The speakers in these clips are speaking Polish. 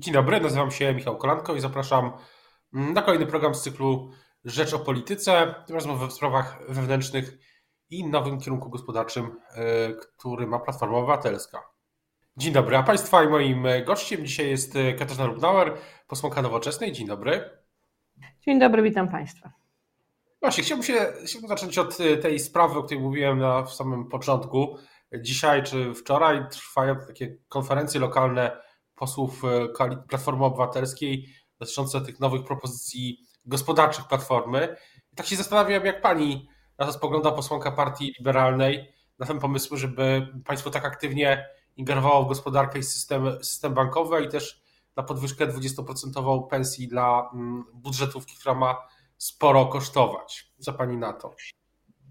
Dzień dobry, nazywam się Michał Kolanko i zapraszam na kolejny program z cyklu Rzecz o Polityce. Tym razem w sprawach wewnętrznych i nowym kierunku gospodarczym, e, który ma Platforma Obywatelska. Dzień dobry, a Państwa i moim gościem dzisiaj jest Katarzyna Lubnauer, posłanka Nowoczesnej. Dzień dobry. Dzień dobry, witam Państwa. Właśnie, chciałbym się chciałbym zacząć od tej sprawy, o której mówiłem na, w samym początku. Dzisiaj czy wczoraj trwają takie konferencje lokalne posłów e, Platformy Obywatelskiej dotyczące tych nowych propozycji gospodarczych Platformy. I tak się zastanawiam, jak pani na to spogląda posłanka Partii Liberalnej, na ten pomysł, żeby państwo tak aktywnie ingerowało w gospodarkę i system, system bankowy i też na podwyżkę 20% pensji dla mm, budżetówki, która ma sporo kosztować. Co pani na to?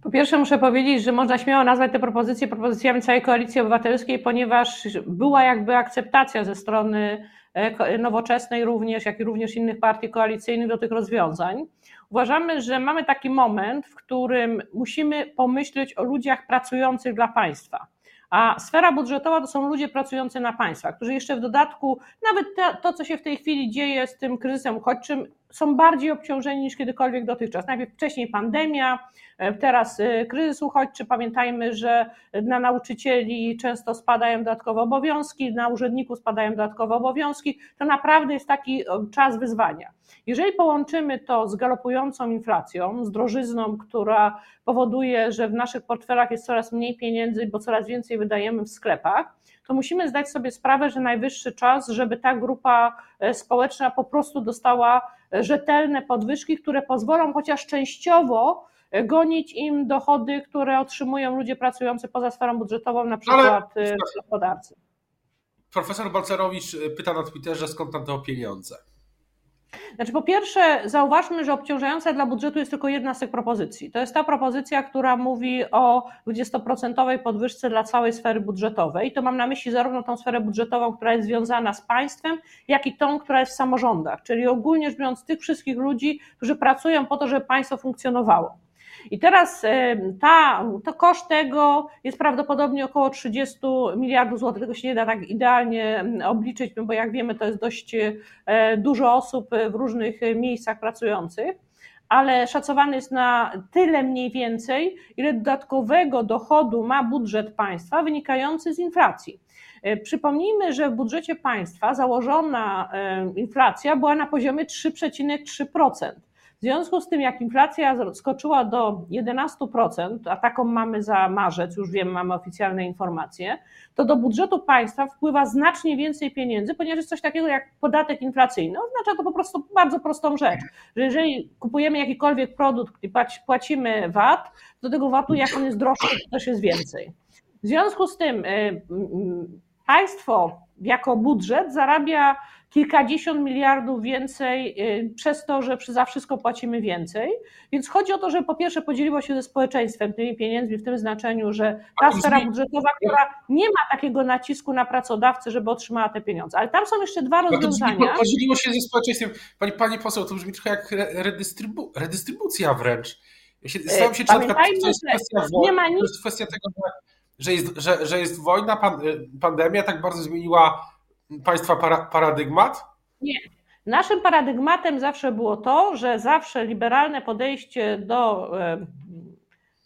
Po pierwsze muszę powiedzieć, że można śmiało nazwać te propozycje propozycjami całej Koalicji Obywatelskiej, ponieważ była jakby akceptacja ze strony e, nowoczesnej również, jak i również innych partii koalicyjnych do tych rozwiązań. Uważamy, że mamy taki moment, w którym musimy pomyśleć o ludziach pracujących dla państwa. A sfera budżetowa to są ludzie pracujący na państwa, którzy jeszcze w dodatku, nawet to, co się w tej chwili dzieje z tym kryzysem uchodźczym, są bardziej obciążeni niż kiedykolwiek dotychczas. Najpierw wcześniej pandemia, e, teraz e, kryzys uchodźczy. Pamiętajmy, że na nauczycieli często spadają dodatkowe obowiązki, na urzędników spadają dodatkowe obowiązki. To naprawdę jest taki czas wyzwania. Jeżeli połączymy to z galopującą inflacją, z drożyzną, która powoduje, że w naszych portfelach jest coraz mniej pieniędzy, bo coraz więcej wydajemy w sklepach, to musimy zdać sobie sprawę, że najwyższy czas, żeby ta grupa e, społeczna po prostu dostała e, rzetelne podwyżki, które pozwolą chociaż częściowo e, gonić im dochody, które otrzymują ludzie pracujący poza sferą budżetową, na przykład Ale... w gospodarce. Profesor Balcerowicz pyta na Twitterze, skąd tam te pieniądze. Znaczy, po pierwsze, zauważmy, że obciążająca dla budżetu jest tylko jedna z tych propozycji. To jest ta propozycja, która mówi o 20% podwyżce dla całej sfery budżetowej. I to mam na myśli zarówno tą sferę budżetową, która jest związana z państwem, jak i tą, która jest w samorządach, czyli ogólnie rzecz biorąc tych wszystkich ludzi, którzy pracują po to, żeby państwo funkcjonowało. I teraz e, ta, to koszt tego jest prawdopodobnie około 30 miliardów złotych. Tego się nie da tak idealnie obliczyć, no bo jak wiemy, to jest dość e, dużo osób w różnych miejscach pracujących ale szacowany jest na tyle mniej więcej, ile dodatkowego dochodu ma budżet państwa wynikający z inflacji. E, przypomnijmy, że w budżecie państwa założona inflacja była na poziomie 3,3%. W związku z tym, jak inflacja skoczyła do 11%, a taką mamy za marzec, już wiem, mamy oficjalne informacje, to do budżetu państwa wpływa znacznie więcej pieniędzy, ponieważ jest coś takiego jak podatek inflacyjny. Oznacza to po prostu bardzo prostą rzecz, że jeżeli kupujemy jakikolwiek produkt i płacimy VAT, do tego VAT-u, jak on jest droższy, to też jest więcej. W związku z tym y, państwo jako budżet zarabia kilkadziesiąt miliardów więcej y, przez to, że za wszystko płacimy więcej. Więc chodzi o to, żeby po pierwsze podzieliło się ze społeczeństwem tymi pieniędzmi w tym znaczeniu, że ta sfera budżetowa, która nie ma takiego nacisku na pracodawcę, żeby otrzymała te pieniądze. Ale tam są jeszcze dwa rozwiązania. Podzieliło się ze społeczeństwem. Pani, pani poseł, to brzmi trochę jak redystrybu, redystrybucja wręcz. Ja się, się, czy to jest kwestia, nie ma nic... to jest kwestia tego, że że jest, że, że jest wojna, pan, pandemia tak bardzo zmieniła Państwa para, paradygmat? Nie. Naszym paradygmatem zawsze było to, że zawsze liberalne podejście do e,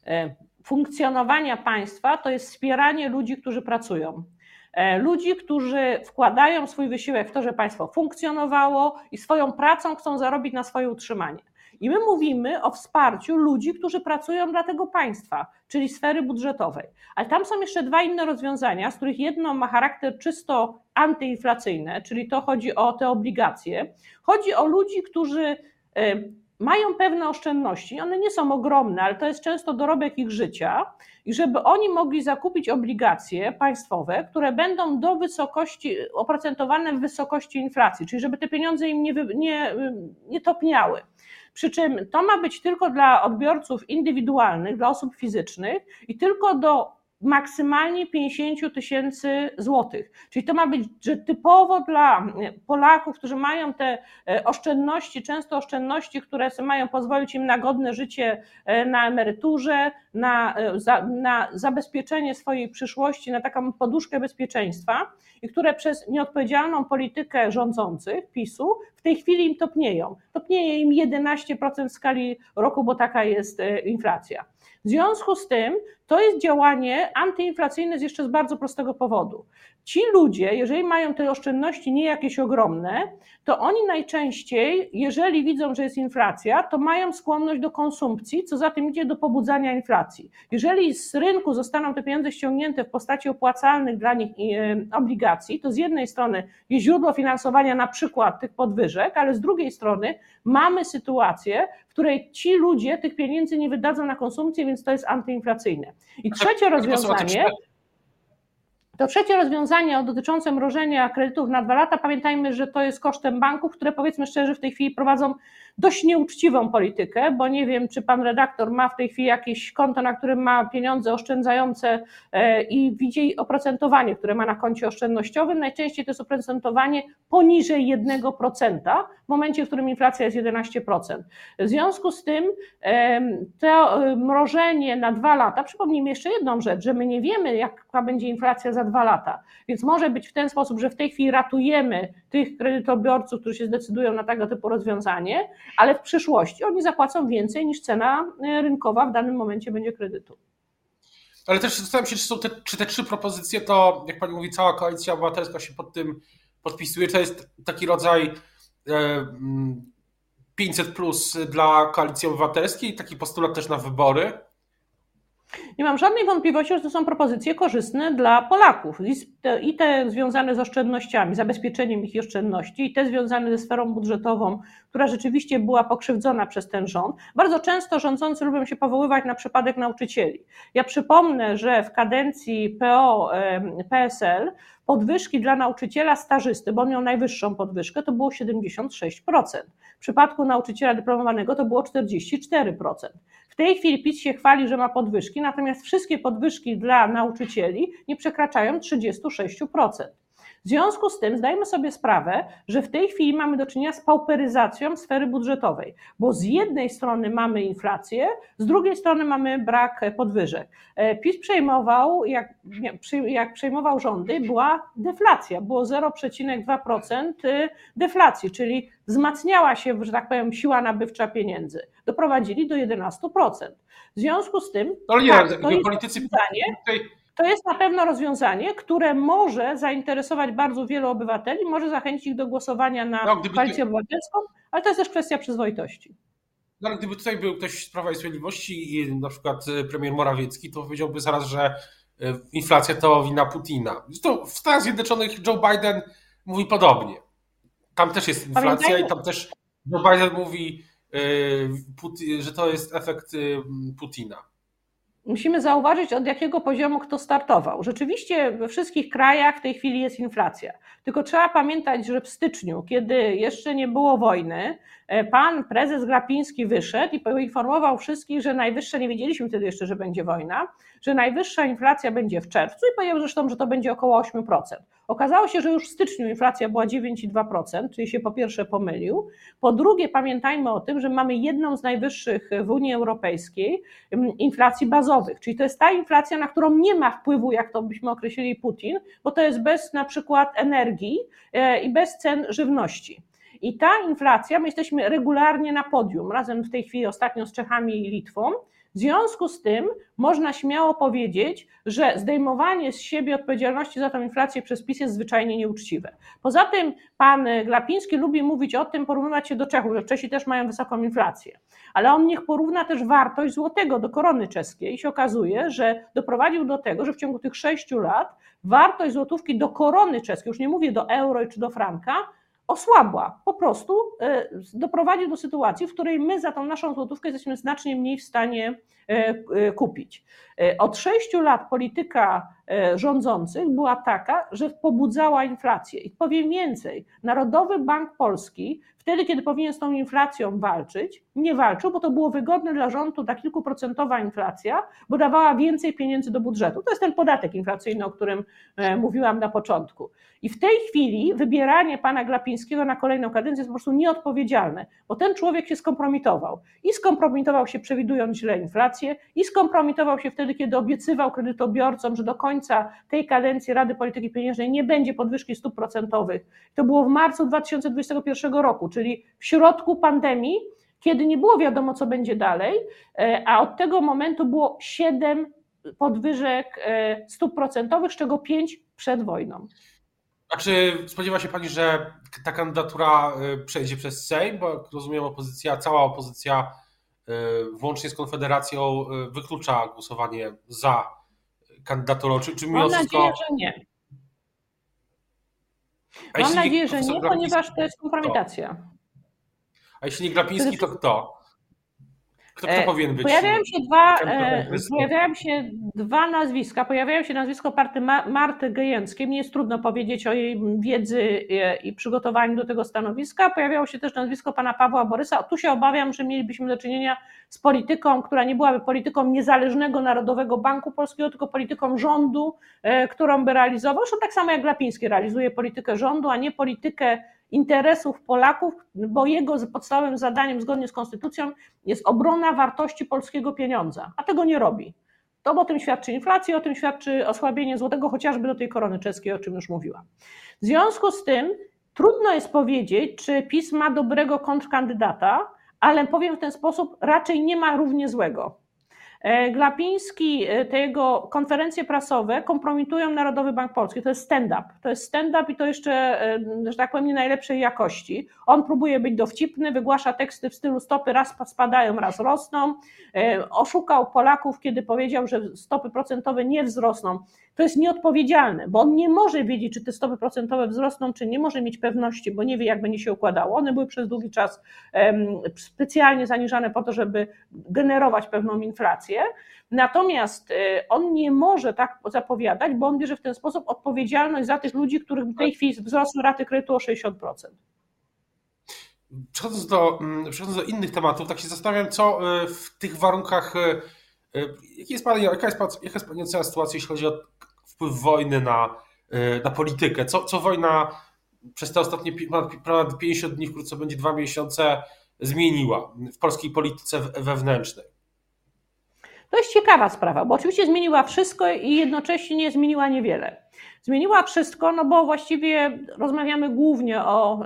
e, funkcjonowania państwa to jest wspieranie ludzi, którzy pracują. E, ludzi, którzy wkładają swój wysiłek w to, że państwo funkcjonowało i swoją pracą chcą zarobić na swoje utrzymanie. I my mówimy o wsparciu ludzi, którzy pracują dla tego państwa, czyli sfery budżetowej. Ale tam są jeszcze dwa inne rozwiązania, z których jedno ma charakter czysto antyinflacyjny, czyli to chodzi o te obligacje. Chodzi o ludzi, którzy e, mają pewne oszczędności, one nie są ogromne, ale to jest często dorobek ich życia, i żeby oni mogli zakupić obligacje państwowe, które będą do wysokości, oprocentowane w wysokości inflacji, czyli żeby te pieniądze im nie, nie, nie topniały. Przy czym to ma być tylko dla odbiorców indywidualnych, dla osób fizycznych i tylko do maksymalnie 50 tysięcy złotych. Czyli to ma być że typowo dla Polaków, którzy mają te e, oszczędności, często oszczędności, które mają pozwolić im na godne życie e, na emeryturze, na, e, na zabezpieczenie swojej przyszłości, na taką poduszkę bezpieczeństwa i które przez nieodpowiedzialną politykę rządzących PiSu w tej chwili im topnieją. Topnieje im 11% w skali roku, bo taka jest inflacja. W związku z tym to jest działanie antyinflacyjne z jeszcze z bardzo prostego powodu. Ci ludzie, jeżeli mają te oszczędności nie jakieś ogromne, to oni najczęściej, jeżeli widzą, że jest inflacja, to mają skłonność do konsumpcji, co za tym idzie do pobudzania inflacji. Jeżeli z rynku zostaną te pieniądze ściągnięte w postaci opłacalnych dla nich e, obligacji, to z jednej strony jest źródło finansowania na przykład tych podwyżek, ale z drugiej strony mamy sytuację, w której ci ludzie tych pieniędzy nie wydadzą na konsumpcję, więc to jest antyinflacyjne. I trzecie rozwiązanie. To trzecie rozwiązanie dotyczące mrożenia kredytów na dwa lata, pamiętajmy, że to jest kosztem banków, które powiedzmy szczerze w tej chwili prowadzą dość nieuczciwą politykę, bo nie wiem, czy pan redaktor ma w tej chwili jakieś konto, na którym ma pieniądze oszczędzające e, i widzi oprocentowanie, które ma na koncie oszczędnościowym. Najczęściej to jest oprocentowanie poniżej 1% w momencie, w którym inflacja jest 11%. W związku z tym to e, mrożenie na dwa lata, przypomnijmy jeszcze jedną rzecz, że my nie wiemy, jaka będzie inflacja za dwa lata, więc może być w ten sposób, że w tej chwili ratujemy tych kredytobiorców, którzy się zdecydują na tego typu rozwiązanie, ale w przyszłości oni zapłacą więcej niż cena e, rynkowa w danym momencie będzie kredytu. Ale też zastanawiam się, czy, te, czy te trzy propozycje, to jak pani mówi, cała koalicja obywatelska się pod tym podpisuje. To jest taki rodzaj 500 e, plus dla koalicji obywatelskiej, taki postulat też na wybory. Nie mam żadnej wątpliwości, że to są propozycje korzystne dla Polaków i te związane z oszczędnościami, zabezpieczeniem ich oszczędności, i te związane ze sferą budżetową, która rzeczywiście była pokrzywdzona przez ten rząd. Bardzo często rządzący lubią się powoływać na przypadek nauczycieli. Ja przypomnę, że w kadencji PO PSL podwyżki dla nauczyciela stażysty, bo on miał najwyższą podwyżkę, to było 76%. W przypadku nauczyciela dyplomowanego to było 44%. W tej chwili PiS się chwali, że ma podwyżki, natomiast wszystkie podwyżki dla nauczycieli nie przekraczają 36%. W związku z tym zdajemy sobie sprawę, że w tej chwili mamy do czynienia z pauperyzacją sfery budżetowej, bo z jednej strony mamy inflację, z drugiej strony mamy brak podwyżek. E, PiS przejmował, jak, jak przejmował rządy, była deflacja, było 0,2% y, deflacji, czyli wzmacniała się, że tak powiem, siła nabywcza pieniędzy. Doprowadzili do 11%. W związku z tym. Nie, tak, to politycy. Jest to jest na pewno rozwiązanie, które może zainteresować bardzo wielu obywateli, może zachęcić ich do głosowania na no, koalicję obywatelską, ale to jest też kwestia przyzwoitości. No, ale gdyby tutaj był ktoś z Prawa i Sprawiedliwości i na przykład e, premier Morawiecki, to powiedziałby zaraz, że e, inflacja to wina Putina. Zresztą w Stanach Zjednoczonych Joe Biden mówi podobnie. Tam też jest inflacja Pamiętajmy. i tam też Joe Biden mówi, e, że to jest efekt Putina musimy zauważyć, od jakiego poziomu kto startował. Rzeczywiście we wszystkich krajach w tej chwili jest inflacja. Tylko trzeba pamiętać, że w styczniu, kiedy jeszcze nie było wojny, e, pan prezes Glapiński wyszedł i poinformował wszystkich, że najwyższa, nie wiedzieliśmy wtedy jeszcze, że będzie wojna, że najwyższa inflacja będzie w czerwcu i powiedział zresztą, że to będzie około 8%. Okazało się, że już w styczniu inflacja była 9,2%, czyli się po pierwsze pomylił. Po drugie, pamiętajmy o tym, że mamy jedną z najwyższych w Unii Europejskiej mm, inflacji bazowych, czyli to jest ta inflacja, na którą nie ma wpływu, jak to byśmy określili Putin, bo to jest bez na przykład energii e, i bez cen żywności. I ta inflacja, my jesteśmy regularnie na podium, razem w tej chwili ostatnio z Czechami i Litwą. W związku z tym można śmiało powiedzieć, że zdejmowanie z siebie odpowiedzialności za tę inflację przez PiS jest zwyczajnie nieuczciwe. Poza tym pan Glapiński lubi mówić o tym, porównywać się do Czechów, że Czesi też mają wysoką inflację. Ale on niech porówna też wartość złotego do korony czeskiej i się okazuje, że doprowadził do tego, że w ciągu tych sześciu lat wartość złotówki do korony czeskiej, już nie mówię do euro czy do franka, osłabła. Po prostu e, doprowadzi do sytuacji, w której my za tą naszą złotówkę jesteśmy znacznie mniej w stanie kupić. Od sześciu lat polityka e, rządzących była taka, że pobudzała inflację. I powiem więcej, Narodowy Bank Polski wtedy, kiedy powinien z tą inflacją walczyć, nie walczył, bo to było wygodne dla rządu ta kilkuprocentowa inflacja, bo dawała więcej pieniędzy do budżetu. To jest ten podatek inflacyjny, o którym e, mówiłam na początku. I w tej chwili wybieranie pana Glapińskiego na kolejną kadencję jest po prostu nieodpowiedzialne, bo ten człowiek się skompromitował. I skompromitował się przewidując źle inflację, i skompromitował się wtedy, kiedy obiecywał kredytobiorcom, że do końca tej kadencji Rady Polityki Pieniężnej nie będzie podwyżki stóp procentowych. To było w marcu 2021 roku, czyli w środku pandemii, kiedy nie było wiadomo, co będzie dalej, e, a od tego momentu było siedem podwyżek e, stóp procentowych, z czego pięć przed wojną. A czy spodziewa się Pani, że ta kandydatura y, przejdzie przez Sejm? Bo jak rozumiem, opozycja, cała opozycja, włącznie z Konfederacją, y, wyklucza głosowanie za kandydaturą. Czy, czy Mam nadzieję, że nie. Mam nadzieję, że nie, ponieważ to jest kompromitacja. A jeśli nie Glapiński, to kto? Kto, kto e, powinien być? Pojawiają się dwa, e, pojawiają się dwa nazwiska. Pojawiają się nazwisko party Marty Gejęckiej. Mnie jest trudno powiedzieć o jej wiedzy e, i przygotowaniu do tego stanowiska. Pojawiało się też nazwisko pana Pawła Borysa. Tu się obawiam, że mielibyśmy do czynienia z polityką, która nie byłaby polityką niezależnego Narodowego Banku Polskiego, tylko polityką rządu, którą by realizował. Zresztą tak samo jak Glapiński realizuje politykę rządu, a nie politykę interesów Polaków, bo jego podstawowym zadaniem zgodnie z konstytucją jest obrona wartości polskiego pieniądza, a tego nie robi. To o tym świadczy inflacja, o tym świadczy osłabienie złotego, chociażby do tej korony czeskiej, o czym już mówiłam. W związku z tym trudno jest powiedzieć, czy PiS ma dobrego kontrkandydata, ale powiem w ten sposób, raczej nie ma równie złego. E, Glapiński, e, te jego konferencje prasowe kompromitują Narodowy Bank Polski. To jest stand-up. To jest stand-up i to jeszcze, e, że tak powiem, nie najlepszej jakości. On próbuje być dowcipny, wygłasza teksty w stylu stopy raz spadają, raz rosną. Oszukał Polaków, kiedy powiedział, że stopy procentowe nie wzrosną. To jest nieodpowiedzialne, bo on nie może wiedzieć, czy te stopy procentowe wzrosną, czy nie może mieć pewności, bo nie wie, jak będzie się układało. One były przez długi czas specjalnie zaniżane po to, żeby generować pewną inflację. Natomiast e, on nie może tak zapowiadać, bo on bierze w ten sposób odpowiedzialność za tych ludzi, których w tej chwili wzrosły raty kredytu o 60%. Przechodząc do, mm, przechodząc do innych tematów, tak się zastanawiam, co e, w tych warunkach, e, jaka jest Pani, jaka jest, jaka jest Pani ocena sytuacji, jeśli chodzi o wpływ wojny na, na politykę? Co, co wojna przez te ostatnie ponad 50 dni, wkrótce będzie dwa miesiące, zmieniła w polskiej polityce wewnętrznej? To jest ciekawa sprawa, bo oczywiście zmieniła wszystko i jednocześnie nie zmieniła niewiele. Zmieniła wszystko, no bo właściwie rozmawiamy głównie o y,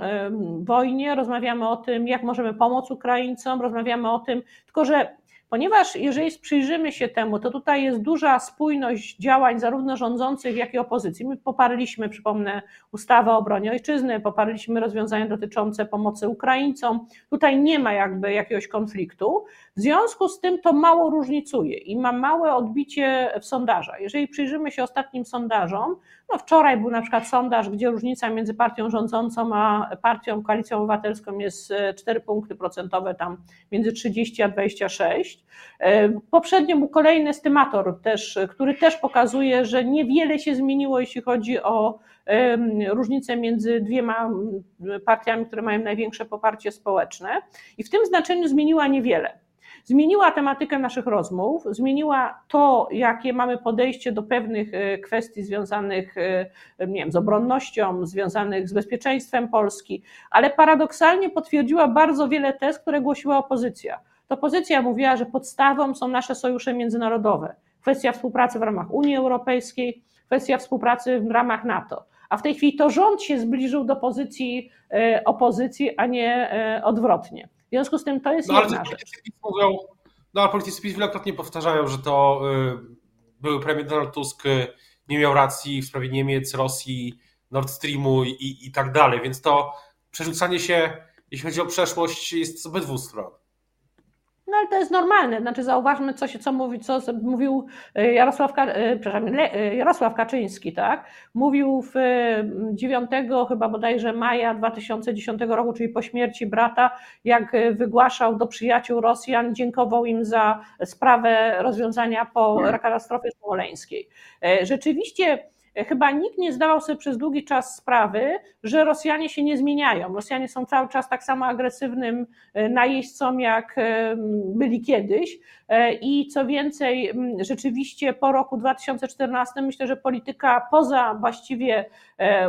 wojnie, rozmawiamy o tym, jak możemy pomóc Ukraińcom, rozmawiamy o tym, tylko że Ponieważ jeżeli przyjrzymy się temu, to tutaj jest duża spójność działań zarówno rządzących, jak i opozycji. My poparliśmy, przypomnę, ustawę o obronie ojczyzny, poparliśmy rozwiązania dotyczące pomocy Ukraińcom. Tutaj nie ma jakby jakiegoś konfliktu. W związku z tym to mało różnicuje i ma małe odbicie w sondażach. Jeżeli przyjrzymy się ostatnim sondażom, no wczoraj był na przykład sondaż, gdzie różnica między partią rządzącą a partią Koalicją Obywatelską jest 4 punkty procentowe, tam między 30 a 26. E, poprzednio był kolejny estymator, też, który też pokazuje, że niewiele się zmieniło, jeśli chodzi o różnicę między dwiema partiami, które mają największe poparcie społeczne. I w tym znaczeniu zmieniła niewiele. Zmieniła tematykę naszych rozmów, zmieniła to, jakie mamy podejście do pewnych e, kwestii związanych e, nie wiem, z obronnością, związanych z bezpieczeństwem Polski, ale paradoksalnie potwierdziła bardzo wiele tez, które głosiła opozycja. To opozycja mówiła, że podstawą są nasze sojusze międzynarodowe, kwestia współpracy w ramach Unii Europejskiej, kwestia współpracy w ramach NATO. A w tej chwili to rząd się zbliżył do pozycji e, opozycji, a nie odwrotnie. W związku z tym to jest no, jedna rzecz. Mówią, no ale politycy PiS wielokrotnie powtarzają, że to y, były premier Donald Tusk y, nie miał racji w sprawie Niemiec, Rosji, Nord Streamu i, i tak dalej, więc to przerzucanie się, jeśli chodzi o przeszłość, jest z obydwu stron. No ale to jest normalne, znaczy zauważmy, co, się, co, mówi, co mówił e, Jarosław, e, przepraszam, e, Jarosław Kaczyński, tak? Mówił w 9 chyba bodajże maja 2010 roku, czyli po śmierci brata, jak wygłaszał do przyjaciół Rosjan, dziękował im za sprawę rozwiązania po katastrofie smoleńskiej. Rzeczywiście chyba nikt nie zdawał sobie przez długi czas sprawy, że Rosjanie się nie zmieniają. Rosjanie są cały czas tak samo agresywnym e, najeźdźcą, jak e, byli kiedyś. E, I co więcej, rzeczywiście po roku 2014 myślę, że polityka poza właściwie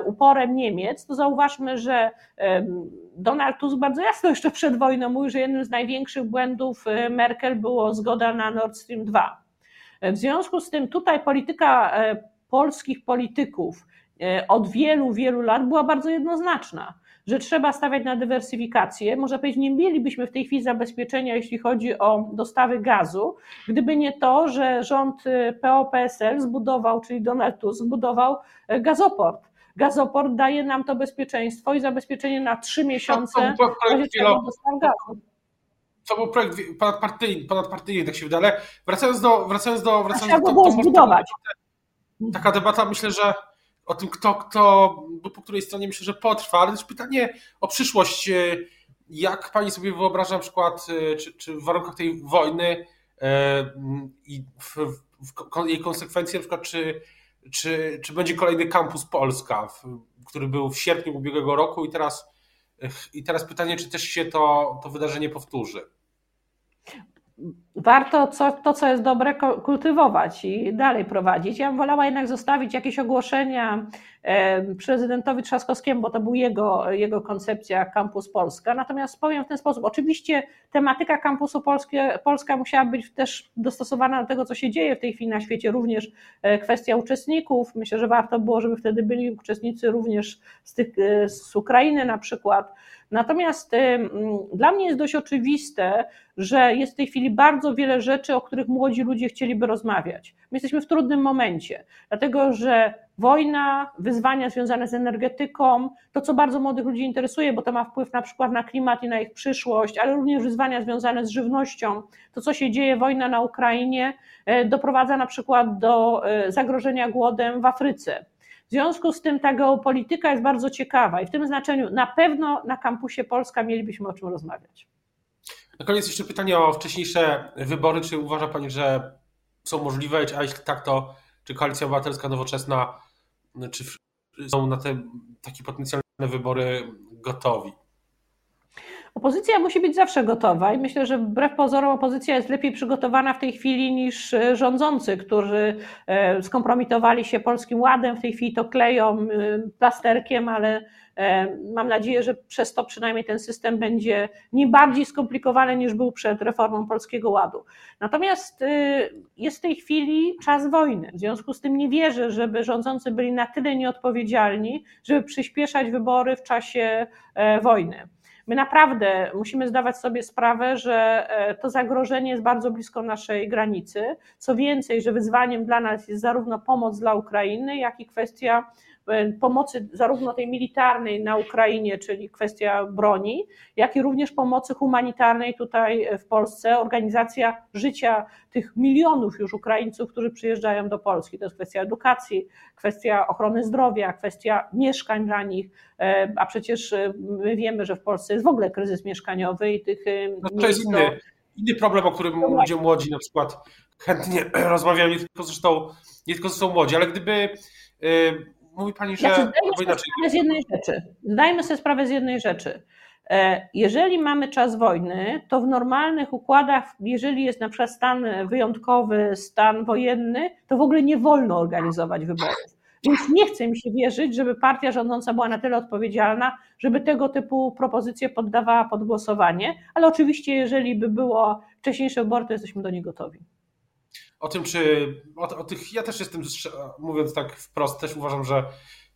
uporem Niemiec, to zauważmy, że Donald Tusk bardzo jasno jeszcze przed wojną mówił, że jednym z największych błędów Merkel było zgoda na Nord Stream 2. W związku z tym tutaj polityka polskich polityków e, od wielu, wielu lat była bardzo jednoznaczna, że trzeba stawiać na dywersyfikację. Można powiedzieć, nie mielibyśmy w tej chwili zabezpieczenia, jeśli chodzi o dostawy gazu, gdyby nie to, że rząd e, PO-PSL zbudował, czyli Donald Tusk zbudował e, gazoport. Gazoport daje nam to bezpieczeństwo i zabezpieczenie na trzy miesiące dostaw gazu to był projekt ponadpartyjny, ponadpartyjny, tak się wydaje, wracając do... Wracając do, wracając do, to, było zbudować taka debata myślę, że o tym, kto, kto po której stronie myślę, że potrwa, ale też pytanie o przyszłość. Jak pani sobie wyobraża na przykład, czy, czy w warunkach tej wojny e, i w, w jej konsekwencje, na przykład, czy, czy, czy będzie kolejny kampus Polska, który był w sierpniu ubiegłego roku i teraz, i teraz pytanie, czy też się to, to wydarzenie powtórzy? Warto co, to, co jest dobre, kultywować i dalej prowadzić. Ja bym wolała jednak zostawić jakieś ogłoszenia prezydentowi Trzaskowskiemu, bo to był jego, jego koncepcja Campus Polska. Natomiast powiem w ten sposób, oczywiście tematyka Campusu Polskie, Polska musiała być też dostosowana do tego, co się dzieje w tej chwili na świecie, również e, kwestia uczestników. Myślę, że warto było, żeby wtedy byli uczestnicy również z, tych, e, z Ukrainy na przykład. Natomiast dla mnie jest dość oczywiste, że jest w tej chwili bardzo wiele rzeczy, o których młodzi ludzie chcieliby rozmawiać. My jesteśmy w trudnym momencie, dlatego że wojna, wyzwania związane z energetyką, to co bardzo młodych ludzi interesuje, bo to ma wpływ na przykład na klimat i na ich przyszłość, ale również wyzwania związane z żywnością, to co się dzieje, wojna na Ukrainie e, doprowadza na przykład do e, zagrożenia głodem w Afryce. W związku z tym ta geopolityka jest bardzo ciekawa i w tym znaczeniu na pewno na kampusie Polska mielibyśmy o czym rozmawiać. Na koniec jeszcze pytanie o wcześniejsze wybory. Czy uważa Pani, że są możliwe, a jeśli tak, to czy Koalicja Obywatelska Nowoczesna, czy są na te takie potencjalne wybory gotowi? Opozycja musi być zawsze gotowa i myślę, że wbrew pozorom opozycja jest lepiej przygotowana w tej chwili niż e, rządzący, którzy e, skompromitowali się polskim ładem, w tej chwili to kleją e, plasterkiem, ale mam nadzieję, że przez to przynajmniej ten system będzie nie bardziej skomplikowany niż był przed reformą polskiego ładu. Natomiast jest w tej chwili czas wojny. W związku z tym nie wierzę, żeby rządzący byli na tyle nieodpowiedzialni, żeby przyspieszać wybory w czasie wojny. My naprawdę musimy zdawać sobie sprawę, że e, to zagrożenie jest bardzo blisko naszej granicy. Co więcej, że wyzwaniem dla nas jest zarówno pomoc dla Ukrainy, jak i kwestia E, pomocy zarówno tej militarnej na Ukrainie, czyli kwestia broni, jak i również pomocy humanitarnej tutaj w Polsce, organizacja życia tych milionów już Ukraińców, którzy przyjeżdżają do Polski. To jest kwestia edukacji, kwestia ochrony zdrowia, kwestia mieszkań dla nich, e, a przecież e, my wiemy, że w Polsce jest w ogóle kryzys mieszkaniowy i tych no to jest inny, inny problem, o którym no ludzie młodzi na przykład chętnie rozmawiają, nie tylko zresztą, nie tylko zresztą młodzi, ale gdyby mówi Pani, że... Znaczy, zdajmy sobie sprawę z jednej rzeczy. Zdajmy sobie sprawę z jednej rzeczy. E, jeżeli mamy czas wojny, to w normalnych układach, jeżeli jest na przykład stan wyjątkowy, stan wojenny, to w ogóle nie wolno organizować wyborów. Więc nie chce mi się wierzyć, żeby partia rządząca była na tyle odpowiedzialna, żeby tego typu propozycje poddawała pod głosowanie, ale oczywiście, jeżeli by było wcześniejsze wybory, to jesteśmy do nich gotowi o tym, czy o, o, tych, ja też jestem, mówiąc tak wprost, też uważam, że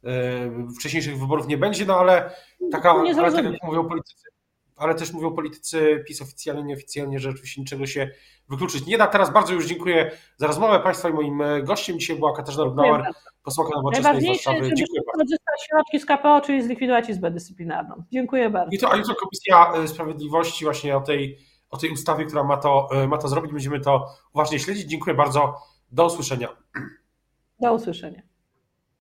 y, wcześniejszych wyborów nie będzie, no ale taka, ale tak jak mówią politycy, ale też mówią politycy PiS oficjalnie, nieoficjalnie, że oczywiście niczego się wykluczyć nie da. Teraz bardzo już dziękuję za rozmowę Państwa i moim gościem dzisiaj była Katarzyna Rudnauer, posłanka Nowoczesnej Warszawy. Dziękuję bardzo. Korzystać środki z KPO, czyli zlikwidować Izbę Dyscyplinarną. Dziękuję bardzo. I to, a jutro Komisja e, Sprawiedliwości właśnie o tej o tej ustawie, która ma to, ma to zrobić. Będziemy to uważnie śledzić. Dziękuję bardzo. Do usłyszenia. Do usłyszenia.